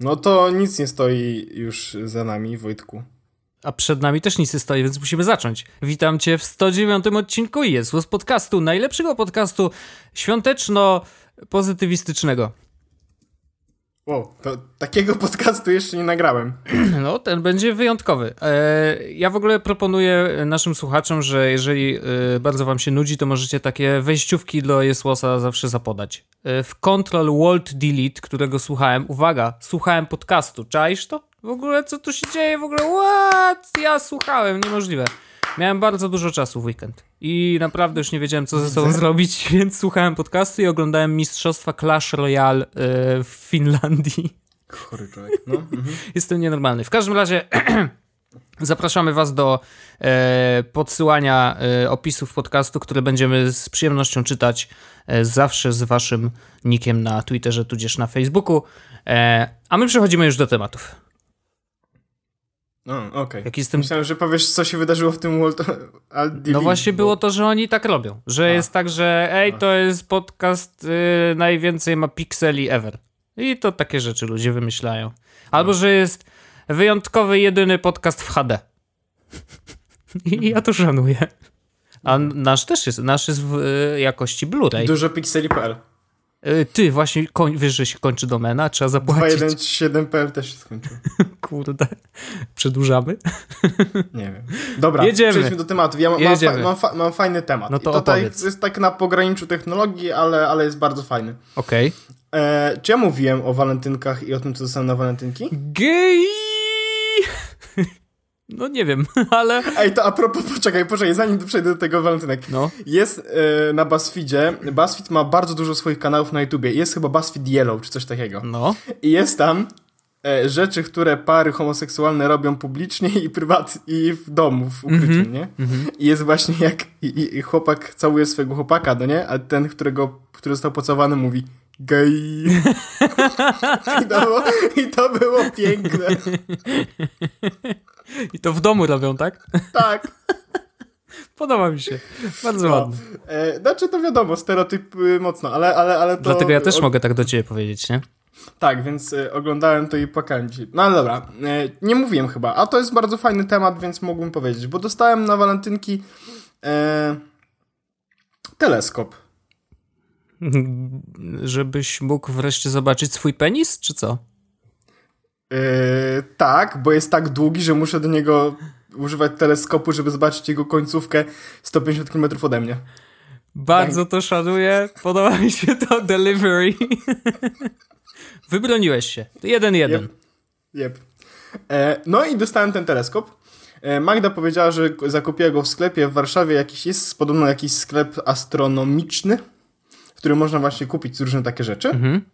No to nic nie stoi już za nami, Wojtku. A przed nami też nic nie stoi, więc musimy zacząć. Witam cię w 109 odcinku z podcastu, najlepszego podcastu świąteczno-pozytywistycznego. Wow, to takiego podcastu jeszcze nie nagrałem. No, ten będzie wyjątkowy. E, ja w ogóle proponuję naszym słuchaczom, że jeżeli e, bardzo wam się nudzi, to możecie takie wejściówki do Jesłosa zawsze zapodać. E, w Control Walt Delete, którego słuchałem, uwaga, słuchałem podcastu. Czaisz to? W ogóle co tu się dzieje? W ogóle what? Ja słuchałem, niemożliwe. Miałem bardzo dużo czasu w weekend i naprawdę już nie wiedziałem, co ze sobą zrobić, więc słuchałem podcastu i oglądałem Mistrzostwa Clash Royale w Finlandii. Chory człowiek, no. Mhm. Jestem nienormalny. W każdym razie zapraszamy was do e, podsyłania e, opisów podcastu, które będziemy z przyjemnością czytać e, zawsze z waszym nickiem na Twitterze, tudzież na Facebooku. E, a my przechodzimy już do tematów. No, okej. Okay. Jak jestem... Myślałem, że powiesz, co się wydarzyło w tym World No właśnie bo... było to, że oni tak robią. Że A. jest tak, że ej, to jest podcast, y, najwięcej ma pikseli ever. I to takie rzeczy ludzie wymyślają. Albo, że jest wyjątkowy, jedyny podcast w HD. I ja to szanuję. A nasz też jest, nasz jest w y, jakości Blu-ray. Dużo pikseli.pl ty, właśnie koń, wiesz, że się kończy domena, trzeba zapłacić. 217.pl też się skończył. Kurde. Przedłużamy? Nie wiem. Dobra, Jedziemy. przejdźmy do tematu. Ja mam, Jedziemy. Mam, fa mam, fajny temat. No to I tutaj opowiedz. jest tak na pograniczu technologii, ale, ale jest bardzo fajny. Okej. Okay. E, czy ja mówiłem o walentynkach i o tym, co dostałem na walentynki? Gej! No nie wiem, ale... Ej, to a propos, poczekaj, poczekaj, zanim przejdę do tego walentynek. No. Jest e, na BuzzFeedzie, BuzzFeed ma bardzo dużo swoich kanałów na YouTubie. Jest chyba BuzzFeed Yellow, czy coś takiego. No. I jest tam e, rzeczy, które pary homoseksualne robią publicznie i prywatnie, i w domu, w ukryciu, mm -hmm. nie? Mm -hmm. I jest właśnie jak i, i chłopak całuje swojego chłopaka, no nie? A ten, którego, który został pocałowany mówi gej. I to, było, I to było piękne. I to w domu robią, tak? Tak. Podoba mi się. Bardzo no. ładnie. E, znaczy to wiadomo, stereotyp mocno, ale, ale, ale to... Dlatego ja też o... mogę tak do ciebie powiedzieć, nie? Tak, więc y, oglądałem to i płakałem dzisiaj. No ale dobra, e, nie mówiłem chyba, a to jest bardzo fajny temat, więc mógłbym powiedzieć, bo dostałem na walentynki e, teleskop. Żebyś mógł wreszcie zobaczyć swój penis, czy co? Yy, tak, bo jest tak długi, że muszę do niego używać teleskopu, żeby zobaczyć jego końcówkę 150 km ode mnie. Bardzo tak. to szanuję. Podoba mi się to delivery. Wybroniłeś się. Jeden jeden. Yep. yep. E, no i dostałem ten teleskop. E, Magda powiedziała, że zakupiła go w sklepie w Warszawie. Jakiś jest podobno jakiś sklep astronomiczny którym można właśnie kupić różne takie rzeczy. Mhm.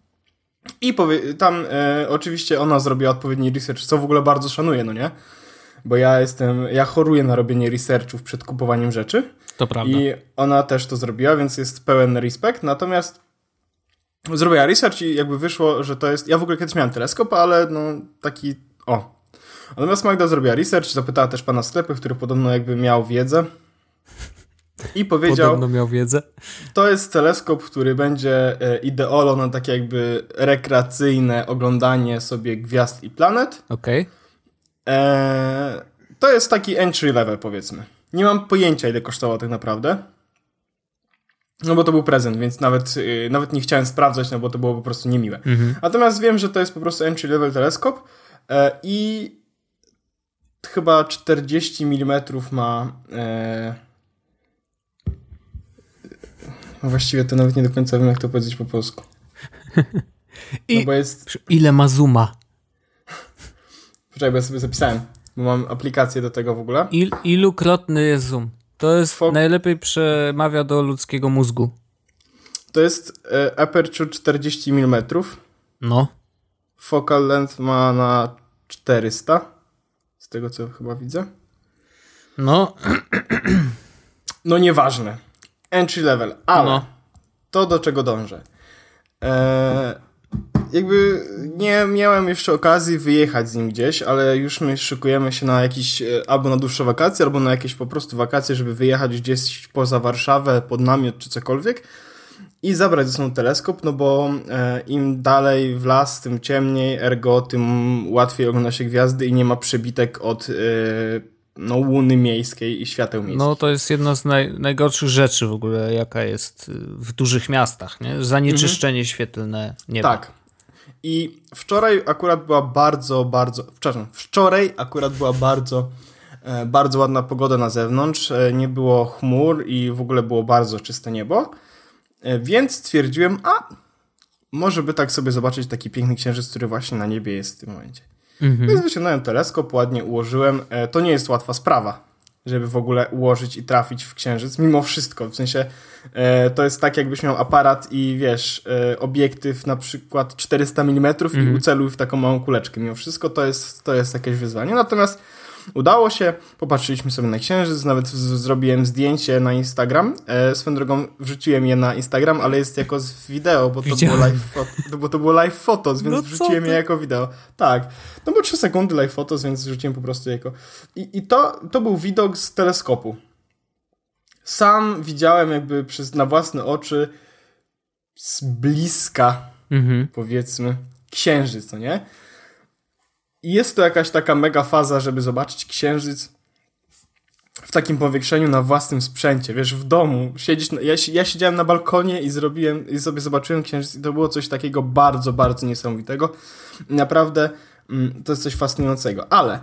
I powie, tam e, oczywiście ona zrobiła odpowiedni research, co w ogóle bardzo szanuję, no nie? Bo ja jestem, ja choruję na robienie researchów przed kupowaniem rzeczy. To prawda. I ona też to zrobiła, więc jest pełen respekt. Natomiast zrobiła research i jakby wyszło, że to jest. Ja w ogóle kiedyś miałem teleskop, ale no taki. O. Natomiast Magda zrobiła research, zapytała też pana sklepy, który podobno jakby miał wiedzę. I powiedział. Podobno miał wiedzę. To jest teleskop, który będzie e, ideolo na takie jakby rekreacyjne oglądanie sobie gwiazd i planet. Okej. Okay. E, to jest taki entry level, powiedzmy. Nie mam pojęcia, ile kosztowało tak naprawdę. No bo to był prezent, więc nawet, e, nawet nie chciałem sprawdzać, no bo to było po prostu niemiłe. Mhm. Natomiast wiem, że to jest po prostu entry level teleskop i chyba 40 mm ma właściwie to nawet nie do końca wiem, jak to powiedzieć po polsku. I no jest... ile ma zooma? Poczekaj, bo ja sobie zapisałem, bo mam aplikację do tego w ogóle. Il, ilukrotny jest zoom? To jest Fo najlepiej przemawia do ludzkiego mózgu. To jest e, aperture 40 mm. No. Focal length ma na 400. Z tego co chyba widzę. No. No nieważne entry level, ale no. to do czego dążę. Eee, jakby nie miałem jeszcze okazji wyjechać z nim gdzieś, ale już my szykujemy się na jakieś e, albo na dłuższe wakacje, albo na jakieś po prostu wakacje, żeby wyjechać gdzieś poza Warszawę, pod namiot czy cokolwiek. i zabrać ze sobą teleskop, no bo e, im dalej w las, tym ciemniej, ergo tym łatwiej ogląda się gwiazdy i nie ma przebitek od e, no, łuny miejskiej i świateł miejskich. No to jest jedna z naj, najgorszych rzeczy w ogóle, jaka jest w dużych miastach, nie? Zanieczyszczenie mhm. świetlne nieba. Tak. I wczoraj akurat była bardzo, bardzo, przepraszam, wczoraj akurat była bardzo, e, bardzo ładna pogoda na zewnątrz, e, nie było chmur i w ogóle było bardzo czyste niebo, e, więc stwierdziłem, a może by tak sobie zobaczyć taki piękny księżyc, który właśnie na niebie jest w tym momencie. Mhm. Więc wyciągnąłem teleskop, ładnie ułożyłem. To nie jest łatwa sprawa, żeby w ogóle ułożyć i trafić w księżyc, mimo wszystko. W sensie e, to jest tak, jakbyś miał aparat i wiesz, e, obiektyw na przykład 400 mm mm i mhm. uceluj w taką małą kuleczkę. Mimo wszystko to jest, to jest jakieś wyzwanie. Natomiast Udało się, popatrzyliśmy sobie na księżyc, nawet zrobiłem zdjęcie na Instagram. E, swoją drogą wrzuciłem je na Instagram, ale jest jako z wideo, bo to było live, foto, bo to było live photos, więc no wrzuciłem je jako wideo. Tak, no bo 3 sekundy live photos, więc wrzuciłem po prostu jako... I, i to, to był widok z teleskopu. Sam widziałem jakby przez, na własne oczy z bliska, mhm. powiedzmy, księżyc, no nie? Jest to jakaś taka mega faza, żeby zobaczyć księżyc w takim powiększeniu na własnym sprzęcie, wiesz, w domu. Siedzisz, ja, ja siedziałem na balkonie i zrobiłem, i sobie zobaczyłem księżyc i to było coś takiego bardzo, bardzo niesamowitego. Naprawdę mm, to jest coś fascynującego, ale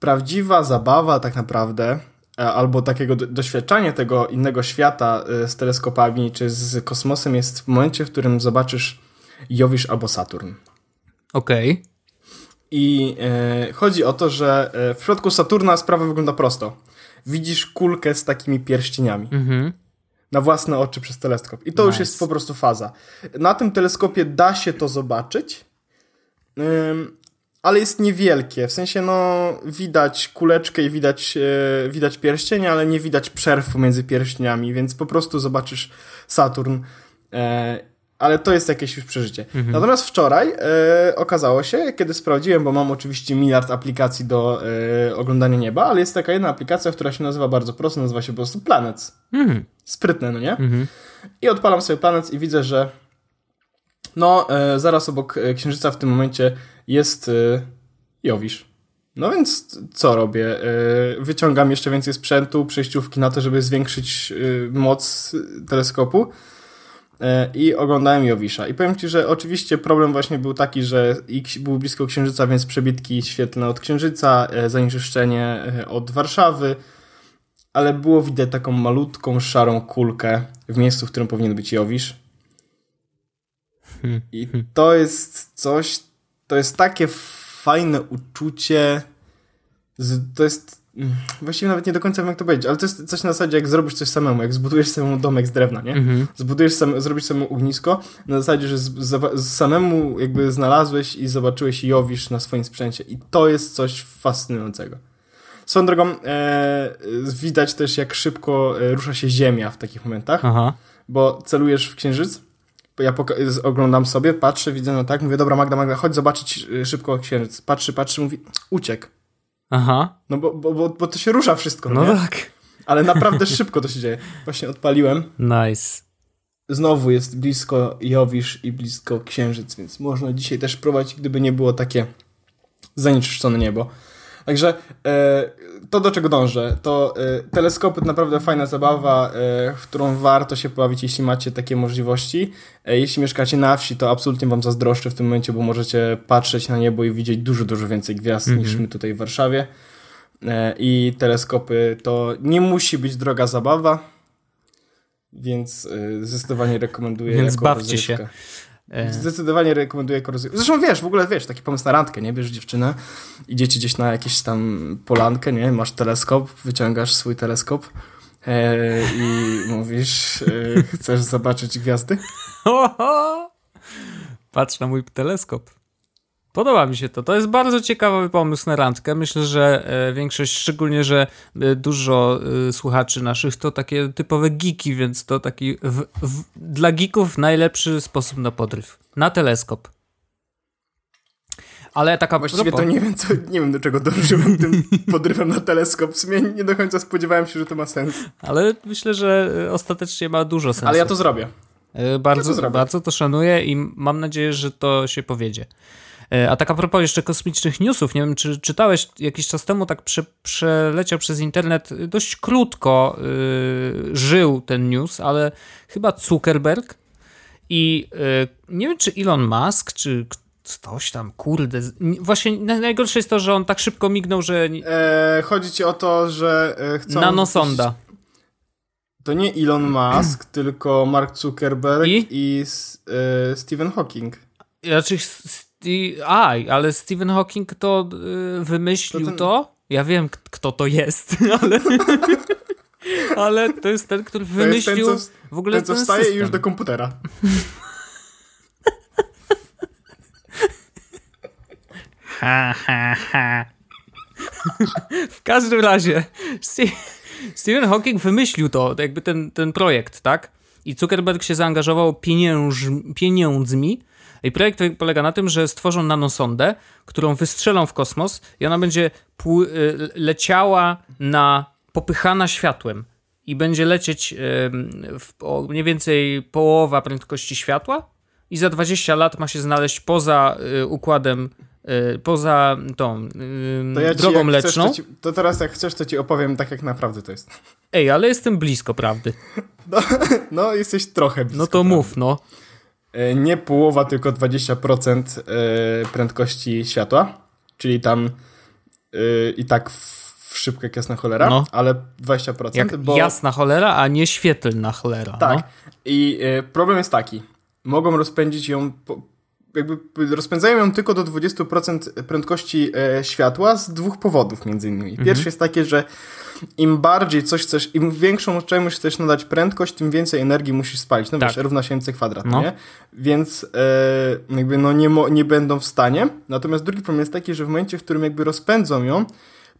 prawdziwa zabawa tak naprawdę e, albo takiego doświadczanie tego innego świata e, z teleskopami czy z kosmosem jest w momencie, w którym zobaczysz Jowisz albo Saturn. Okej. Okay. I e, chodzi o to, że e, w przypadku Saturna sprawa wygląda prosto. Widzisz kulkę z takimi pierścieniami. Mhm. Na własne oczy przez teleskop. I to nice. już jest po prostu faza. Na tym teleskopie da się to zobaczyć, ale jest niewielkie. W sensie, no, widać kuleczkę i widać, e, widać pierścienie, ale nie widać przerw pomiędzy pierścieniami, więc po prostu zobaczysz Saturn. Ale to jest jakieś już przeżycie. Mhm. Natomiast wczoraj e, okazało się, kiedy sprawdziłem, bo mam oczywiście miliard aplikacji do e, oglądania nieba, ale jest taka jedna aplikacja, która się nazywa bardzo prosto, nazywa się po prostu Planets. Mhm. Sprytne, no nie? Mhm. I odpalam sobie Planets i widzę, że no, e, zaraz obok e, Księżyca w tym momencie jest e, Jowisz. No więc co robię? E, wyciągam jeszcze więcej sprzętu, przejściówki na to, żeby zwiększyć moc teleskopu i oglądałem Jowisza. I powiem Ci, że oczywiście problem właśnie był taki, że był blisko Księżyca, więc przebitki świetlne od Księżyca, e, zanieczyszczenie e, od Warszawy, ale było widać taką malutką, szarą kulkę w miejscu, w którym powinien być Jowisz. I to jest coś, to jest takie fajne uczucie, to jest Właściwie nawet nie do końca wiem, jak to powiedzieć, ale to jest coś na zasadzie, jak zrobisz coś samemu, jak zbudujesz samemu domek z drewna, nie? Mhm. Zbudujesz sam, zrobisz samemu ognisko, na zasadzie, że z, z, samemu jakby znalazłeś i zobaczyłeś Jowisz na swoim sprzęcie i to jest coś fascynującego. Swoją drogą, e, widać też, jak szybko e, rusza się Ziemia w takich momentach, Aha. bo celujesz w księżyc, ja oglądam sobie, patrzę, widzę, no tak, mówię, dobra Magda, Magda, chodź zobaczyć e, szybko księżyc. Patrzy, patrzy, mówi, uciekł. Aha. No bo, bo, bo, bo to się rusza wszystko, No nie? tak. Ale naprawdę szybko to się dzieje. Właśnie odpaliłem. Nice. Znowu jest blisko Jowisz i blisko Księżyc, więc można dzisiaj też próbować, gdyby nie było takie zanieczyszczone niebo. Także e, to, do czego dążę, to e, teleskopy to naprawdę fajna zabawa, e, w którą warto się pobawić, jeśli macie takie możliwości. E, jeśli mieszkacie na wsi, to absolutnie wam zazdroszczę w tym momencie, bo możecie patrzeć na niebo i widzieć dużo, dużo więcej gwiazd mm -hmm. niż my tutaj w Warszawie. E, I teleskopy to nie musi być droga zabawa, więc e, zdecydowanie rekomenduję. Więc bawcie się. E. Zdecydowanie rekomenduję korozję. Zresztą wiesz, w ogóle wiesz, taki pomysł na randkę, nie? Bierzesz dziewczynę, idziecie gdzieś na jakieś tam polankę, nie? Masz teleskop, wyciągasz swój teleskop e, i mówisz, e, chcesz zobaczyć gwiazdy? Patrz na mój teleskop. Podoba mi się to. To jest bardzo ciekawy pomysł na randkę. Myślę, że e, większość, szczególnie, że e, dużo e, słuchaczy naszych to takie typowe geeki, więc to taki w, w, dla geeków najlepszy sposób na podryw. Na teleskop. Ale taka Właściwie to nie wiem, co, nie wiem do czego dążyłem tym podrywem na teleskop. W sumie nie do końca spodziewałem się, że to ma sens. Ale myślę, że ostatecznie ma dużo sensu. Ale ja to zrobię. Bardzo, no bardzo to szanuję i mam nadzieję, że to się powiedzie. E, a tak a propos jeszcze kosmicznych newsów, nie wiem, czy czytałeś jakiś czas temu, tak prze, przeleciał przez internet, dość krótko yy, żył ten news, ale chyba Zuckerberg i yy, nie wiem, czy Elon Musk, czy ktoś tam, kurde, właśnie najgorsze jest to, że on tak szybko mignął, że... E, chodzi ci o to, że chcą... Nanosonda. To nie Elon Musk, tylko Mark Zuckerberg i, i e, Stephen Hawking. Znaczy, Aj, ale Stephen Hawking to y, wymyślił to, ten... to, Ja wiem, kto to jest, ale. ale to jest ten, który wymyślił ten, co, w ogóle ten, co ten wstaje system. już do komputera. ha, ha, ha. w każdym razie, Stephen Hawking wymyślił to, jakby ten, ten projekt, tak? I Zuckerberg się zaangażował pieniądz, pieniędzmi i projekt polega na tym, że stworzą nanosondę, którą wystrzelą w kosmos i ona będzie y, leciała na popychana światłem i będzie lecieć w mniej więcej połowa prędkości światła i za 20 lat ma się znaleźć poza y, układem y, poza tą to ja drogą ci, leczną. Chcesz, to, ci, to, teraz jak chcesz, to ci opowiem tak, jak naprawdę to jest. Ej, ale jestem blisko prawdy. No, no jesteś trochę blisko. No to prawdy. mów, no. E, nie połowa, tylko 20% e, prędkości światła, czyli tam e, i tak w szybko jak jasna cholera, no. ale 20%. Jak bo... jasna cholera, a nie świetlna cholera. Tak. No. I problem jest taki. Mogą rozpędzić ją, jakby rozpędzają ją tylko do 20% prędkości światła z dwóch powodów między innymi. Pierwszy mhm. jest takie, że im bardziej coś chcesz, im większą czemuś chcesz nadać prędkość, tym więcej energii musisz spalić. No tak. wiesz, równa się mc kwadrat, no. nie? Więc e, jakby no nie, nie będą w stanie. Natomiast drugi problem jest taki, że w momencie, w którym jakby rozpędzą ją,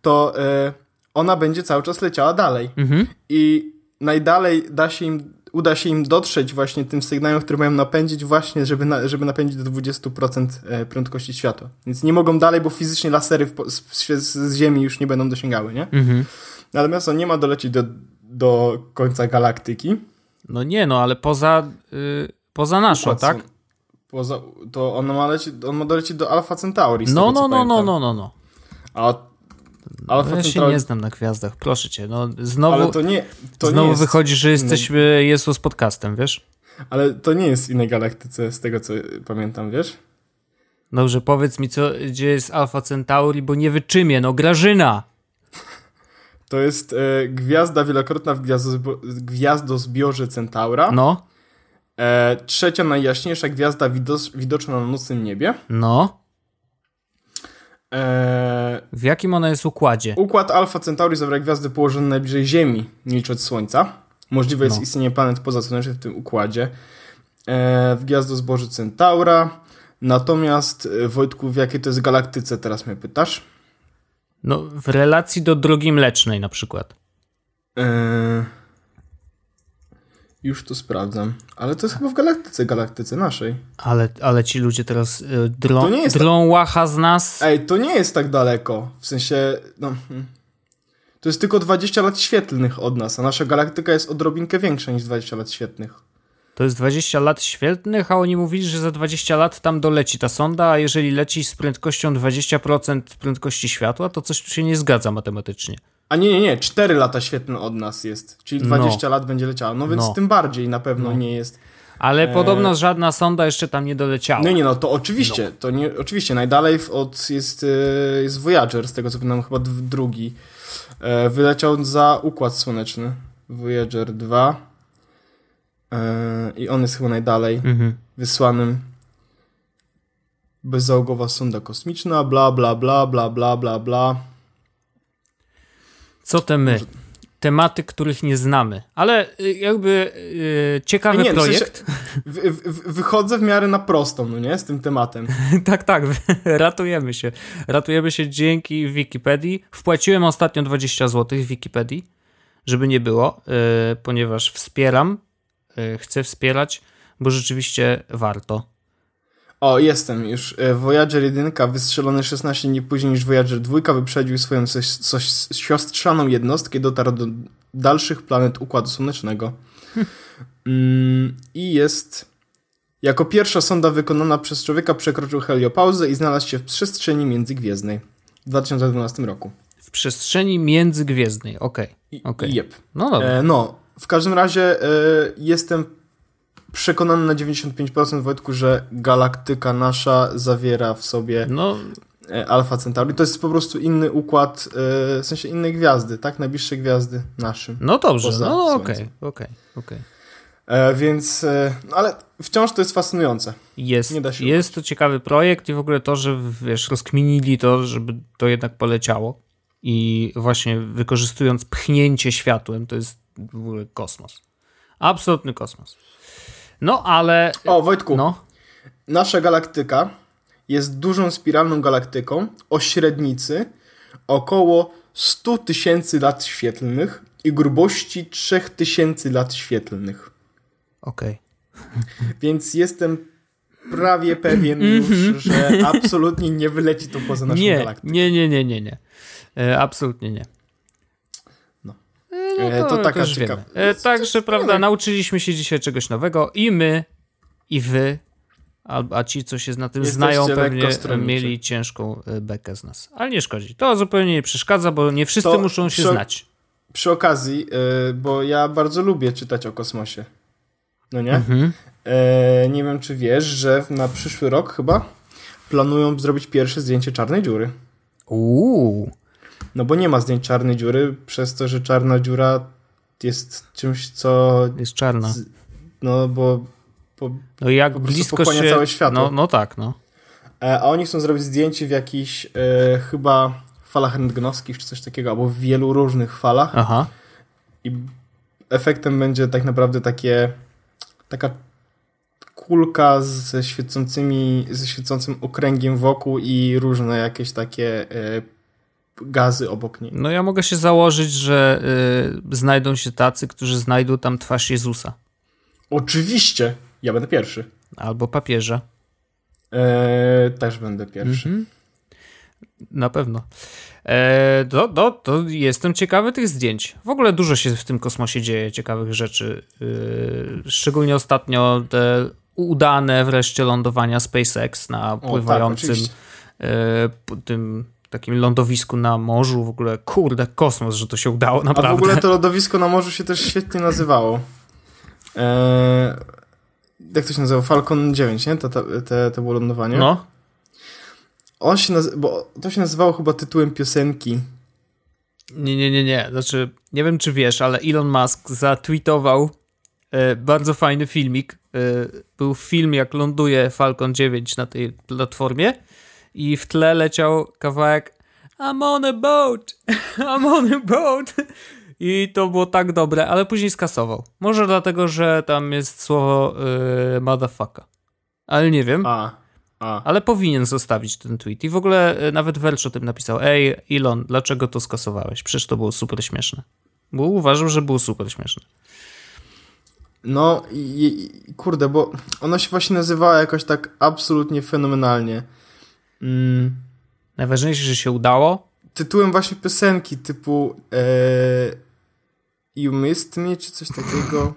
to e, ona będzie cały czas leciała dalej. Mhm. I najdalej da się im uda się im dotrzeć właśnie tym sygnałem, który mają napędzić właśnie, żeby, na, żeby napędzić do 20% e, prędkości światła. Więc nie mogą dalej, bo fizycznie lasery w, z, z, Ziemi już nie będą dosięgały, nie? Mhm. Natomiast on nie ma dolecieć do, do końca galaktyki. No nie, no ale poza, yy, poza naszą, tak? Poza, to on ma, lecieć, on ma dolecieć do Alpha Centauri. No, tego, no, no, no, no, no, no. A Alpha no ja Centauri... się nie znam na gwiazdach, proszę cię. No, znowu ale to nie, to znowu nie jest... wychodzi, że jesteśmy Jezus podcastem, wiesz? Ale to nie jest w innej galaktyce, z tego co pamiętam, wiesz? Dobrze, powiedz mi, co, gdzie jest Alpha Centauri, bo nie wyczymię, no Grażyna! To jest e, gwiazda wielokrotna w gwiazdo, gwiazdozbiorze Centaura. No. E, trzecia najjaśniejsza gwiazda widoczna na nocnym niebie. No. E, w jakim ona jest układzie? Układ Alpha Centauri zawiera gwiazdy położone najbliżej Ziemi, niż od Słońca. Możliwe jest no. istnienie planet pozasłonecznych w tym układzie. E, w gwiazdozborze Centaura. Natomiast, e, Wojtku, w jakiej to jest galaktyce teraz mnie pytasz? No, w relacji do drogi mlecznej na przykład. Eee, już to sprawdzam. Ale to jest chyba w galaktyce, galaktyce naszej. Ale, ale ci ludzie teraz y, drą, to nie jest drą tak... łacha z nas. Ej, to nie jest tak daleko. W sensie, no... Hmm. To jest tylko 20 lat świetlnych od nas, a nasza galaktyka jest odrobinkę większa niż 20 lat świetlnych. To jest 20 lat świetlnych, a oni mówili, że za 20 lat tam doleci ta sonda, a jeżeli leci z prędkością 20% prędkości światła, to coś tu się nie zgadza matematycznie. A nie, nie, nie, 4 lata świetlne od nas jest, czyli 20 no. lat będzie leciała. No więc no. tym bardziej na pewno no. nie jest. Ale e... podobno żadna sonda jeszcze tam nie doleciała. No nie, no to oczywiście, no. to nie, oczywiście najdalej od jest, e, jest Voyager, z tego co pamiętam, chyba drugi. E, wyleciał za Układ Słoneczny. Voyager 2. E, I on jest chyba najdalej mhm. wysłanym. Bezzałogowa sonda kosmiczna, bla, bla, bla, bla, bla, bla, bla. Co te my? Tematy, których nie znamy, ale y, jakby yy, ciekawy nie, projekt. W sensie, w, w, wychodzę w miarę na prostą, no nie? Z tym tematem. tak, tak, ratujemy się. Ratujemy się dzięki Wikipedii. Wpłaciłem ostatnio 20 zł w Wikipedii, żeby nie było, yy, ponieważ wspieram Y, chcę wspierać, bo rzeczywiście warto. O, jestem już. Y, Voyager 1 wystrzelony 16 dni później niż Voyager 2 wyprzedził swoją coś, coś siostrzaną jednostkę i dotarł do dalszych planet Układu Słonecznego. Mm, I jest jako pierwsza sonda wykonana przez człowieka przekroczył heliopauzę i znalazł się w przestrzeni międzygwiezdnej w 2012 roku. W przestrzeni międzygwiezdnej, okej. Okej. Jep. No dobra. E, no, w każdym razie e, jestem przekonany na 95% Wojtku, że galaktyka nasza zawiera w sobie No, e, Alfa Centauri. To jest po prostu inny układ, e, w sensie inne gwiazdy, tak? Najbliższe gwiazdy naszym. no dobrze, no okej, okej, okej. E, więc, no ale wciąż to jest fascynujące. Jest, Nie da się jest to ciekawy projekt i w ogóle to, że wiesz, rozkminili to, żeby to jednak poleciało i właśnie wykorzystując pchnięcie światłem, to jest w ogóle kosmos. Absolutny kosmos. No, ale... O, Wojtku, No, nasza galaktyka jest dużą spiralną galaktyką o średnicy około 100 tysięcy lat świetlnych i grubości 3000 lat świetlnych. okej. Więc jestem prawie pewien już, że absolutnie nie wyleci to poza naszą Nie, galaktyką. nie, nie, nie, nie, nie. E, absolutnie nie. No. E, E, to taka też ciekawa- wiemy. E, Także, prawda, nauczyliśmy się dzisiaj czegoś nowego i my, i wy, a, a ci, co się na tym Jesteście znają, pewnie mieli ciężką e, bekę z nas. Ale nie szkodzi. To zupełnie nie przeszkadza, bo nie wszyscy To muszą się przy- znać. Przy okazji, bo ja bardzo lubię czytać o kosmosie. No nie? Mhm. E, nie wiem, czy wiesz, że na przyszły rok chyba planują zrobić pierwsze zdjęcie czarnej dziury. Uuu. No bo nie ma zdjęć czarnej dziury, przez to, że czarna dziura jest czymś, co. Jest czarna. Z- No bo. bo No jak po blisko się... całe światło. No, no tak, no. e, a oni chcą zrobić zdjęcie w jakichś e, chyba falach rentgenowskich czy coś takiego, albo w wielu różnych falach. Aha. I efektem będzie tak naprawdę takie. taka kulka ze świecącymi, ze świecącym okręgiem wokół i różne jakieś takie e, gazy obok niej. No ja mogę się założyć, że y, znajdą się tacy, którzy znajdą tam twarz Jezusa. Oczywiście, ja będę pierwszy. Albo papieża. E, też będę pierwszy. Mhm. Na pewno. E, to, to, to jestem ciekawy tych zdjęć. W ogóle dużo się w tym kosmosie dzieje ciekawych rzeczy. E, szczególnie ostatnio te udane wreszcie lądowania SpaceX na pływającym oczywiście. e, p- tym takim lądowisku na morzu. W ogóle kurde, kosmos, że to się udało A naprawdę. w ogóle to lodowisko na morzu się też świetnie nazywało. E, jak to się nazywało? Falcon 9, nie? To, to, to było lądowanie. No, On się naz- bo to się nazywało chyba tytułem piosenki. Nie, nie, nie, nie. Znaczy, nie wiem, czy wiesz, ale Elon Musk zatweetował e, bardzo fajny filmik. E, był film, jak ląduje Falcon 9 na tej platformie i w tle leciał kawałek I'm on a boat, I'm on a boat. I to było tak dobre, ale później skasował. Może dlatego, że tam jest słowo e, motherfucker. Ale nie wiem. A, a. Ale powinien zostawić ten tweet. I w ogóle e, nawet Welch o tym napisał. Ej, Elon, dlaczego to skasowałeś? Przecież to było super śmieszne. Bo uważał, że było super śmieszne. No i, i kurde, bo ona się właśnie nazywała jakoś tak absolutnie fenomenalnie. Mm, Najważniejsze, że się udało. tytułem właśnie piosenki typu e, You Missed Me, czy coś takiego.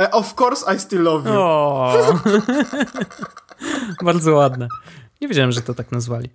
E, of course I still love you. O! bardzo ładne. Nie wiedziałem, że to tak nazwali.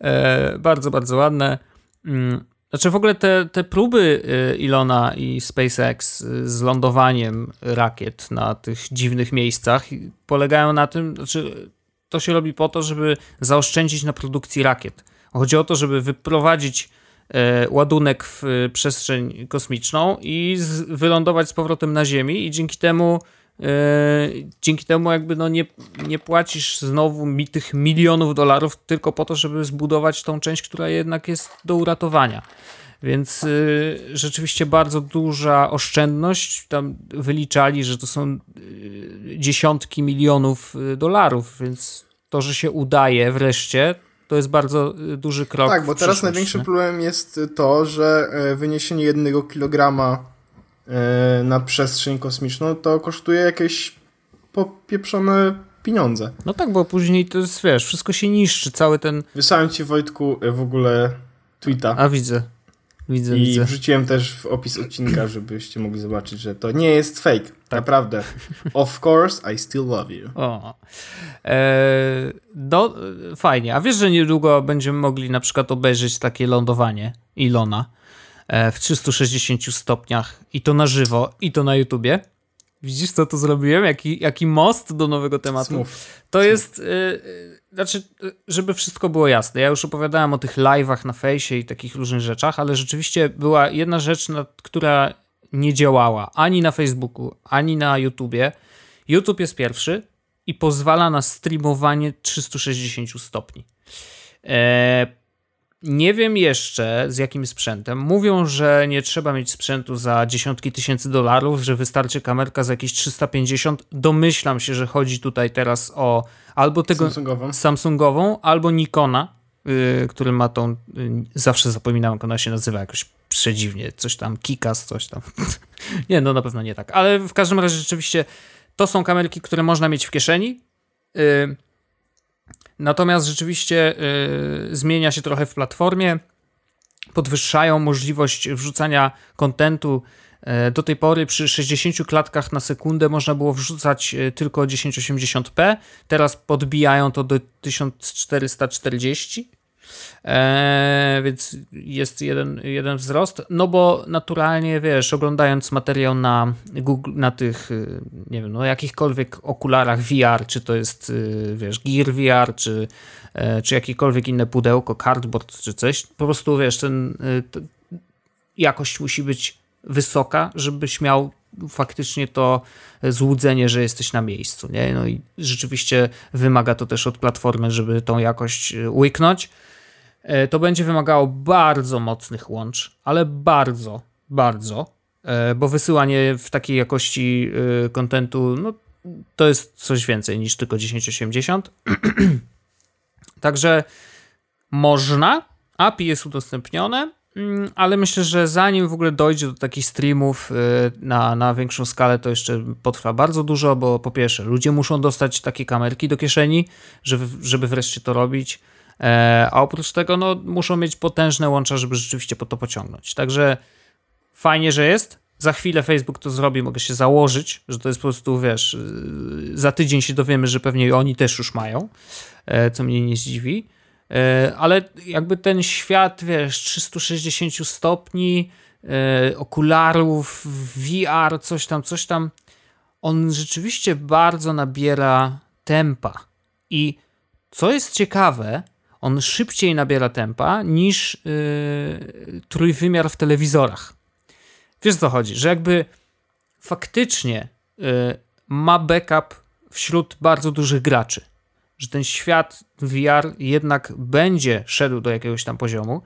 E, bardzo, bardzo ładne. Mm, Znaczy w ogóle te, te próby e, Ilona i SpaceX e, z lądowaniem rakiet na tych dziwnych miejscach polegają na tym, znaczy to się robi po to, żeby zaoszczędzić na produkcji rakiet. Chodzi o to, żeby wyprowadzić e, ładunek w e, przestrzeń kosmiczną i z, wylądować z powrotem na Ziemi i dzięki temu e, dzięki temu jakby no nie, nie płacisz znowu mi tych milionów dolarów tylko po to, żeby zbudować tą część, która jednak jest do uratowania. Więc y, rzeczywiście bardzo duża oszczędność. Tam wyliczali, że to są y, dziesiątki milionów y, dolarów, więc to, że się udaje wreszcie, to jest bardzo y, duży krok. Tak, bo teraz przyszłość, największy nie? problem jest to, że wyniesienie jednego kilograma na przestrzeń kosmiczną to kosztuje jakieś popieprzone pieniądze. No tak, bo później to jest, wiesz, wszystko się niszczy, cały ten... Wysłałem ci Wojtku w ogóle tweeta. A widzę. Widzę, I widzę. wrzuciłem też w opis odcinka, żebyście mogli zobaczyć, że to nie jest fake. Tak. Naprawdę. Of course, I still love you. O. Eee, no, fajnie. A wiesz, że niedługo będziemy mogli na przykład obejrzeć takie lądowanie Ilona e, w 360 stopniach i to na żywo, i to na YouTubie? Widzisz, co tu zrobiłem? Jaki, jaki most do nowego tematu? Smooth. To jest, yy, znaczy, żeby wszystko było jasne. Ja już opowiadałem o tych live'ach na fejsie i takich różnych rzeczach, ale rzeczywiście była jedna rzecz, która nie działała ani na Facebooku, ani na YouTubie. YouTube jest pierwszy i pozwala na streamowanie 360 stopni. E, nie wiem jeszcze z jakim sprzętem. Mówią, że nie trzeba mieć sprzętu za dziesiątki tysięcy dolarów, że wystarczy kamerka za jakieś 350. Domyślam się, że chodzi tutaj teraz o albo tego Samsungową, Samsungową albo Nikona, yy, który ma tą. Yy, zawsze zapominałem, jak ona się nazywa jakoś przedziwnie. Coś tam, Kikas, coś tam. nie, no na pewno nie tak. Ale w każdym razie rzeczywiście to są kamerki, które można mieć w kieszeni. Yy, Natomiast rzeczywiście y, zmienia się trochę w platformie. Podwyższają możliwość wrzucania kontentu. Y, do tej pory przy 60 klatkach na sekundę można było wrzucać y, tylko 1080p. Teraz podbijają to do 1440 Eee, więc jest jeden, jeden wzrost. No bo naturalnie, wiesz, oglądając materiał na Google, na tych, y, nie wiem, no jakichkolwiek okularach VR, czy to jest, y, wiesz, Gear VR, czy, e, czy jakiekolwiek inne pudełko, cardboard, czy coś, po prostu, wiesz, ten, y, jakość musi być wysoka, żebyś miał faktycznie to złudzenie, że jesteś na miejscu, nie? No i rzeczywiście wymaga to też od platformy, żeby tą jakość łyknąć. E, to będzie wymagało bardzo mocnych łącz, ale bardzo, bardzo, e, bo wysyłanie w takiej jakości e, kontentu, no to jest coś więcej niż tylko 1080. Także można, API jest udostępnione, mm, ale myślę, że zanim w ogóle dojdzie do takich streamów na, na większą skalę, to jeszcze potrwa bardzo dużo, bo po pierwsze, ludzie muszą dostać takie kamerki do kieszeni, żeby, żeby wreszcie to robić. E, a oprócz tego no, muszą mieć potężne łącza, żeby rzeczywiście po to pociągnąć. Także fajnie, że jest. Za chwilę Facebook to zrobi, mogę się założyć, że to jest po prostu, wiesz, y, za tydzień się dowiemy, że pewnie oni też już mają, e, co mnie nie zdziwi. E, ale jakby ten świat, wiesz, 360 stopni, okularów, VR, coś tam, coś tam, on rzeczywiście bardzo nabiera tempa. I co jest ciekawe, on szybciej nabiera tempa niż yy, trójwymiar w telewizorach. Wiesz co chodzi? Że jakby faktycznie yy, ma backup wśród bardzo dużych graczy. Że ten świat VR jednak będzie szedł do jakiegoś tam poziomu.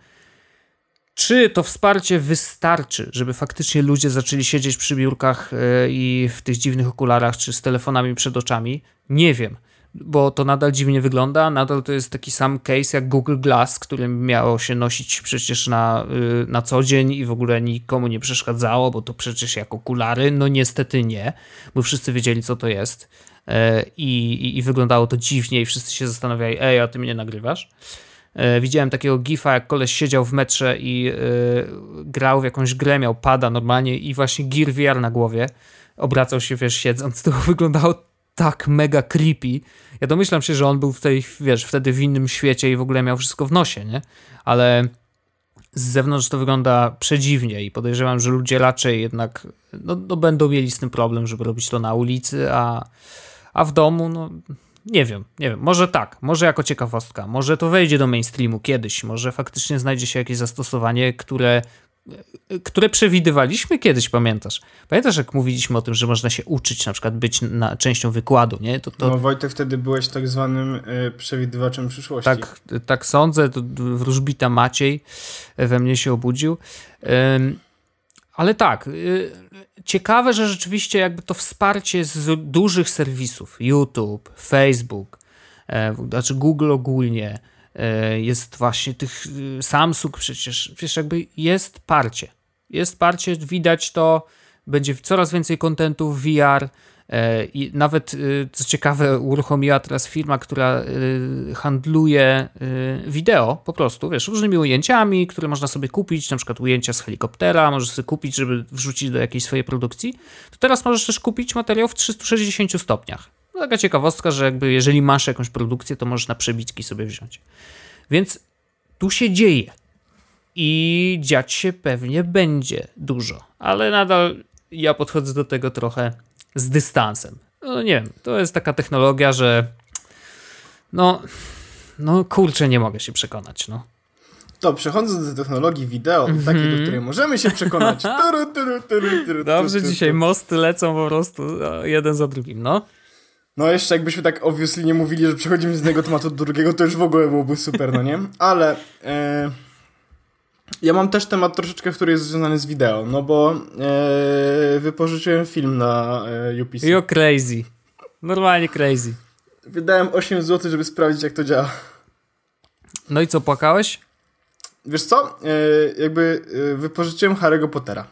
Czy to wsparcie wystarczy, żeby faktycznie ludzie zaczęli siedzieć przy biurkach yy, i w tych dziwnych okularach, czy z telefonami przed oczami? Nie wiem bo to nadal dziwnie wygląda. Nadal to jest taki sam case jak Google Glass, którym miało się nosić przecież na, y, na co dzień i w ogóle nikomu nie przeszkadzało, bo to przecież jak okulary. No niestety nie, bo wszyscy wiedzieli, co to jest. E, I, i, i wyglądało to dziwnie, i wszyscy się zastanawiali, ej, a ty mnie nagrywasz. E, widziałem takiego gifa, jak koleś siedział w metrze i y, grał w jakąś grę, miał pada normalnie i właśnie Gear VR na głowie. Obracał się, wiesz, siedząc. To wyglądało tak mega creepy. Ja domyślam się, że on był w tej, wiesz, wtedy w innym świecie i w ogóle miał wszystko w nosie, nie? Ale z zewnątrz to wygląda przedziwnie i podejrzewam, że ludzie raczej jednak no, no będą mieli z tym problem, żeby robić to na ulicy, a, a w domu, no nie wiem, nie wiem, może tak, może jako ciekawostka, może to wejdzie do mainstreamu kiedyś, może faktycznie znajdzie się jakieś zastosowanie, które, które przewidywaliśmy kiedyś, pamiętasz? Pamiętasz, jak mówiliśmy o tym, że można się uczyć na przykład być na, częścią wykładu, nie? To, to... No Wojtek, wtedy byłeś tak zwanym y, przewidywaczem przyszłości. Tak, tak sądzę, to wróżbita Maciej we mnie się obudził. ale tak, y, ciekawe, że rzeczywiście jakby to wsparcie z dużych serwisów, YouTube, Facebook, e, znaczy Google ogólnie, E, jest właśnie tych y, Samsung przecież, wiesz, jakby jest parcie. Jest parcie, widać to, będzie coraz więcej kontentu w VR, E, I nawet, co ciekawe, uruchomiła teraz firma, która handluje wideo po prostu, wiesz, różnymi ujęciami, które można sobie kupić, na przykład ujęcia z helikoptera, możesz sobie kupić, żeby wrzucić do jakiejś swojej produkcji. To teraz możesz też kupić materiał w 360 stopniach. No, taka ciekawostka, że jakby jeżeli masz jakąś produkcję, to możesz na przebitki sobie wziąć. Więc tu się dzieje. I dziać się pewnie będzie dużo, ale nadal ja podchodzę do tego trochę z dystansem. No nie wiem, to jest taka technologia, że no, no kurczę, nie mogę się przekonać, no. To przechodząc do technologii wideo, mm -hmm. takiej, do której możemy się przekonać. Turu, turu, turu, Dobrze, dzisiaj mosty lecą po prostu no, jeden za drugim, no. No jeszcze jakbyśmy tak obviously nie mówili, że przechodzimy z jednego tematu do drugiego, to już w ogóle byłoby super, no nie? Ale e, ja mam też temat troszeczkę, który jest związany z wideo, no bo e, wypożyczyłem film na e, UPC. You're crazy. Normalnie crazy. Wydałem 8 zł, żeby sprawdzić, jak to działa. No i co, płakałeś? Wiesz co? E, jakby e, wypożyczyłem Harry'ego Pottera.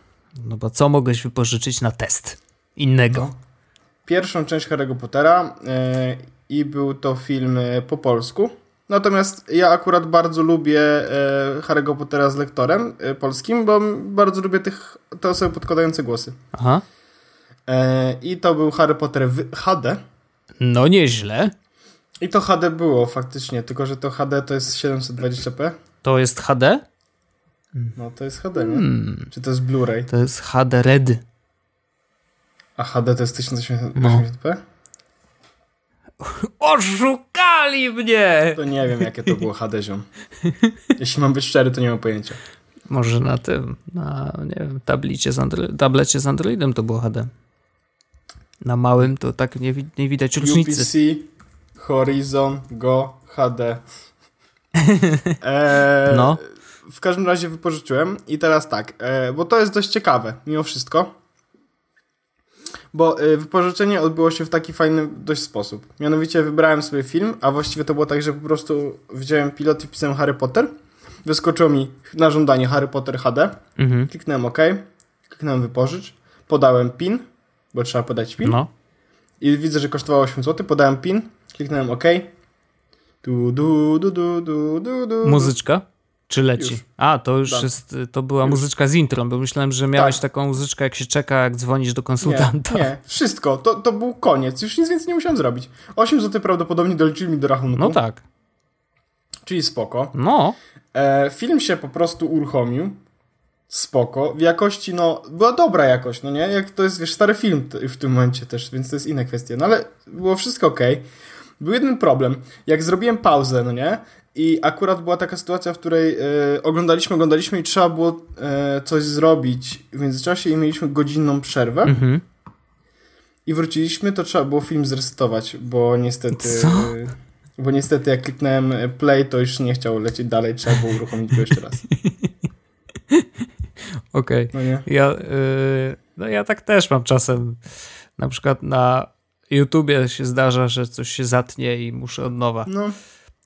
No bo co mogłeś wypożyczyć na test innego? No. Pierwszą część Harry'ego Pottera e, i był to film e, po polsku. Natomiast ja akurat bardzo lubię e, Harry'ego Pottera z lektorem polskim, bo bardzo lubię tych, te osoby podkładające głosy. Aha. I to był Harry Potter w HD. No nieźle. I to HD było faktycznie, tylko że to HD to jest 720p. To jest HD? No to jest HD, nie? Hmm. Czy to jest Blu-ray? To jest HD Red. A HD to jest 1080p? No. Oszukali mnie! To nie wiem, jakie to było HD ziom. Jeśli mam być szczery, to nie mam pojęcia. Może na tym, na nie wiem, tablicie z Andro- tablecie z Androidem to było HD. Na małym to tak nie, nie widać różnicy. UPC, Horizon, Go, HD. Eee, no. W każdym razie wypożyczyłem i teraz tak, e, bo to jest dość ciekawe, mimo wszystko. Bo y, wypożyczenie odbyło się w taki fajny dość sposób. Mianowicie wybrałem sobie film, a właściwie to było tak, że po prostu wziąłem pilot i pisałem Harry Potter. Wyskoczyło mi na żądanie Harry Potter HD. Mhm. Kliknąłem OK. Kliknąłem wypożycz. Podałem PIN, bo trzeba podać PIN. No. I widzę, że kosztowało 8 zł. Podałem PIN. Kliknąłem OK. Du, du, du, du, du, du, du. Muzyczka? Czy leci? Już. A, to już jest, to była już. muzyczka z intro, bo myślałem, że miałeś tak. taką muzyczkę, jak się czeka, jak dzwonisz do konsultanta. Nie, nie. wszystko. To, to był koniec. Już nic więcej nie musiałem zrobić. 8 zł prawdopodobnie doliczyli mi do rachunku. No tak. Czyli spoko. No. E, film się po prostu uruchomił. Spoko. W jakości, no, była dobra jakość, no nie? Jak to jest, wiesz, stary film w tym momencie też, więc to jest inna kwestia. No ale było wszystko ok. Był jeden problem. Jak zrobiłem pauzę, no nie? I akurat była taka sytuacja, w której e, oglądaliśmy, oglądaliśmy i trzeba było e, coś zrobić w międzyczasie i mieliśmy godzinną przerwę. Mhm. I wróciliśmy, to trzeba było film zresetować, bo niestety... Co? Bo niestety jak kliknąłem play, to już nie chciał lecieć dalej, trzeba było uruchomić go jeszcze raz. Okej. Okay. No, ja, yy, no ja tak też mam czasem. Na przykład na YouTubie się zdarza, że coś się zatnie i muszę od nowa. No.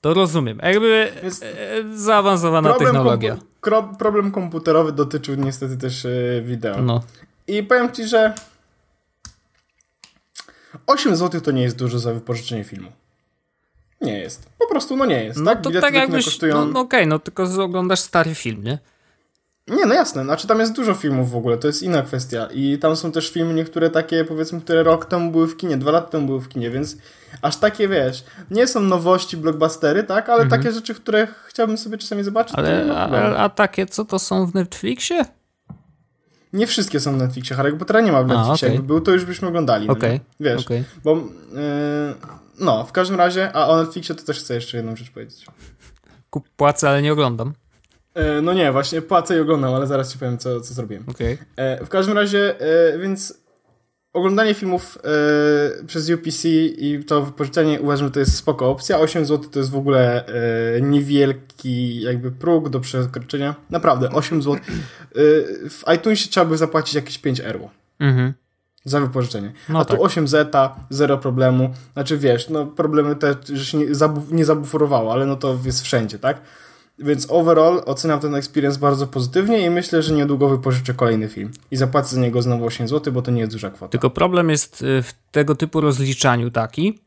To rozumiem. Jakby Jest e, zaawansowana problem technologia. Kompu problem komputerowy dotyczył niestety też e, wideo. No. I powiem ci, że 8 zł to nie jest dużo za wypożyczenie filmu. Nie jest. Po prostu no nie jest. No tak? to Bilety tak jakbyś, kosztują... no, no okej, okay, no tylko oglądasz stary film, nie? Nie, no jasne. Znaczy tam jest dużo filmów w ogóle, to jest inna kwestia. I tam są też filmy niektóre takie, powiedzmy, które rok temu były w kinie, dwa lata temu były w kinie, więc aż takie, wiesz, nie są nowości, blockbustery, tak? Ale mhm. takie rzeczy, które chciałbym sobie czasami zobaczyć. Ale, a, a, takie, co to są w Netflixie? Nie wszystkie są w Netflixie. Harry Pottera nie ma w Netflixie. A, okay. Jakby był, to już byśmy oglądali. Okay. No Wiesz, okay. bo yy, no, w każdym razie, a o Netflixie to też chcę jeszcze jedną rzecz powiedzieć. Kup płacę, ale nie oglądam. E, no nie, właśnie płacę i oglądam, ale zaraz ci powiem, co, co zrobiłem. Okay. W każdym razie, e, więc oglądanie filmów e, przez UPC i to wypożyczenie uważam, że to jest spoko opcja. 8 zł to jest w ogóle niewielki jakby próg do przekroczenia. Naprawdę, 8 zł. W iTunesie trzeba by zapłacić jakieś 5 euro. Mhm. Za wypożyczenie. No A tak. tu 8 zeta, zero problemu. Znaczy wiesz, no problemy te, że się nie, zabu nie zabuforowało, ale no to jest wszędzie, tak? Więc overall oceniam ten experience bardzo pozytywnie i myślę, że niedługo wypożyczę kolejny film. I zapłacę za niego znowu 8 zł, bo to nie jest duża kwota. Tylko problem jest y, w tego typu rozliczaniu taki,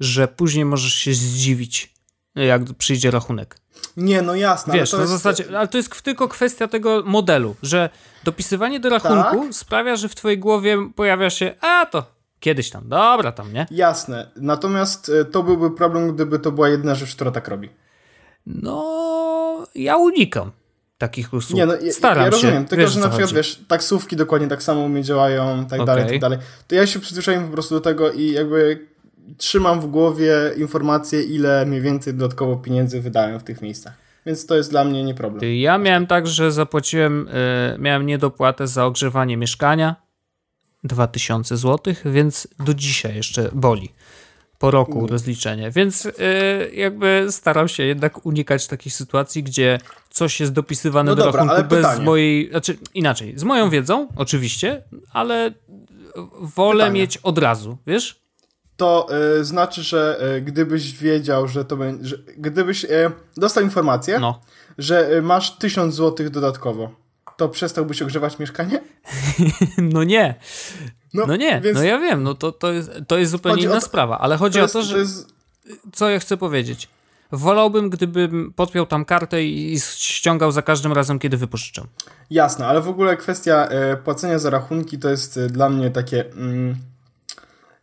że później możesz się zdziwić, jak przyjdzie rachunek. Nie, no jasne. Wiesz, ale to na jest... zasadzie, ale to jest tylko kwestia tego modelu, że dopisywanie do rachunku Tak. sprawia, że w twojej głowie pojawia się, a to kiedyś tam, dobra tam, nie? Jasne. Natomiast e, to byłby problem, gdyby to była jedna rzecz, która tak robi. No, ja unikam takich usług. Nie, no, ja, Staram ja rozumiem, się. tylko Wiesz, że na przykład, chodzi. wiesz, taksówki dokładnie tak samo u mnie działają, tak dalej, Okej. tak dalej. To ja się przyzwyczaiłem po prostu do tego i jakby trzymam w głowie informacje, ile mniej więcej dodatkowo pieniędzy wydałem w tych miejscach. Więc to jest dla mnie nie problem. Ja miałem tak, że zapłaciłem, y, miałem niedopłatę za ogrzewanie mieszkania 2000 zł, więc do dzisiaj jeszcze boli. Po roku U. rozliczenie. Więc y, jakby staram się jednak unikać takich sytuacji, gdzie coś jest dopisywane No do dobra, rachunku bez pytanie. mojej. Znaczy inaczej, z moją wiedzą, oczywiście, ale wolę Pytanie. mieć od razu, wiesz? To y, znaczy, że y, gdybyś wiedział, że to będzie, że gdybyś y, dostał informację, No. że y, masz 1000 zł dodatkowo, to przestałbyś ogrzewać mieszkanie? No nie. No nie, więc no ja wiem, no to, to, jest, to jest zupełnie Chodzi inna to- sprawa, ale chodzi to jest, o to, że to jest co ja chcę powiedzieć. Wolałbym, gdybym podpiął tam kartę i ściągał za każdym razem, kiedy wypożyczam. Jasne, ale w ogóle kwestia e, płacenia za rachunki to jest e, dla mnie takie. Mm,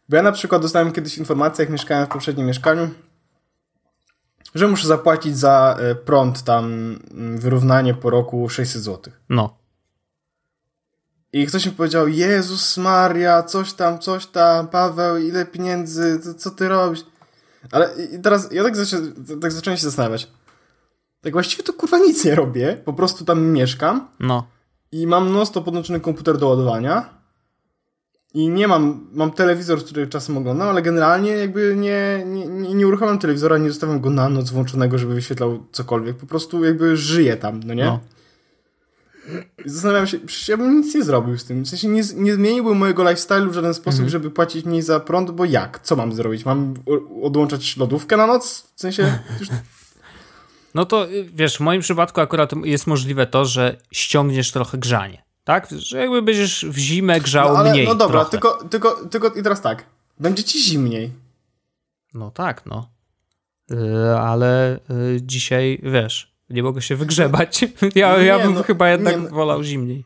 bo ja na przykład dostałem kiedyś informację, jak mieszkałem w poprzednim mieszkaniu, że muszę zapłacić za e, prąd tam mm, wyrównanie po roku 600 zł. No. I ktoś mi powiedział: Jezus Maria, coś tam, coś tam, Paweł, ile pieniędzy, co, co ty robisz? Ale i teraz ja tak, zaczę, tak zacząłem się zastanawiać. Tak właściwie to kurwa nic nie robię, po prostu tam mieszkam. No. I mam non-stop podłączony komputer do ładowania. I nie mam, mam telewizor, który czasem oglądam, ale generalnie jakby nie, nie, nie, nie uruchamiam telewizora, nie zostawiam go na noc włączonego, żeby wyświetlał cokolwiek. Po prostu jakby żyję tam, no nie? No. Zastanawiam się, przecież ja bym nic nie zrobił z tym. W sensie nie, nie zmieniłbym mojego lifestyle'u w żaden sposób, żeby płacić mniej za prąd, bo jak? Co mam zrobić? Mam odłączać lodówkę na noc? W sensie, przecież No to y, wiesz, w moim przypadku akurat jest możliwe to, że ściągniesz trochę grzanie. Tak? Że jakby będziesz w zimę grzał no, ale, mniej. no dobra, trochę. tylko, tylko, tylko i teraz tak. Będzie ci zimniej. No tak, no. Y, ale y, dzisiaj, wiesz, nie mogę się wygrzebać. Ja, Nie, ja bym no, chyba jednak nie, no. wolał zimniej.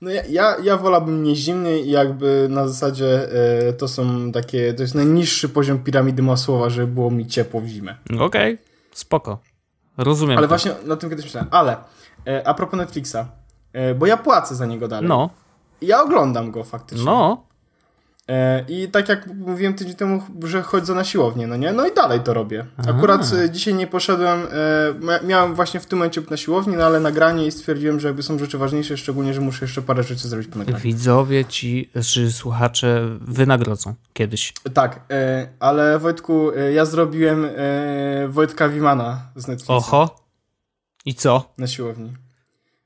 No ja, ja, ja wolałbym nie zimniej i jakby na zasadzie e, to są takie, to jest najniższy poziom piramidy Masłowa, żeby było mi ciepło w zimę. Okej, spoko. Rozumiem. Ale to. właśnie na tym kiedyś myślałem. Ale e, a propos Netflixa, e, bo ja płacę za niego dalej. No, I Ja oglądam go faktycznie. no. E, I tak jak mówiłem tydzień temu, że chodzę na siłownię, no nie? No i dalej to robię. Akurat e, dzisiaj nie poszedłem, e, mia- miałem właśnie w tym momencie na siłowni, no ale nagranie i stwierdziłem, że jakby są rzeczy ważniejsze, szczególnie, że muszę jeszcze parę rzeczy zrobić po nagraniu. Widzowie ci, czy słuchacze wynagrodzą kiedyś. Tak, ale Wojtku, ja zrobiłem Wojtka Wimana z Netflixa Oho. I co? na siłowni.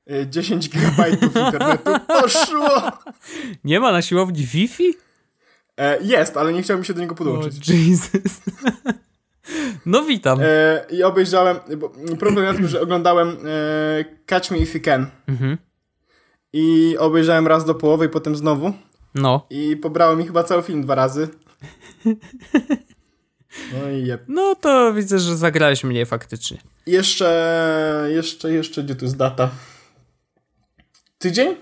E, 10 gigabajtów internetu poszło! Nie ma na siłowni Wi-Fi? E, jest, ale nie chciałem się do niego podłączyć. Jesus. No witam. E, I obejrzałem, bo problem jest, że oglądałem e, Catch Me If You Can Mhm. i obejrzałem raz do połowy i potem znowu No. i pobrało mi chyba cały film dwa razy. No i jeb. No to widzę, że zagrałeś mnie faktycznie. Jeszcze, jeszcze, jeszcze, gdzie tu jest data? Tydzień?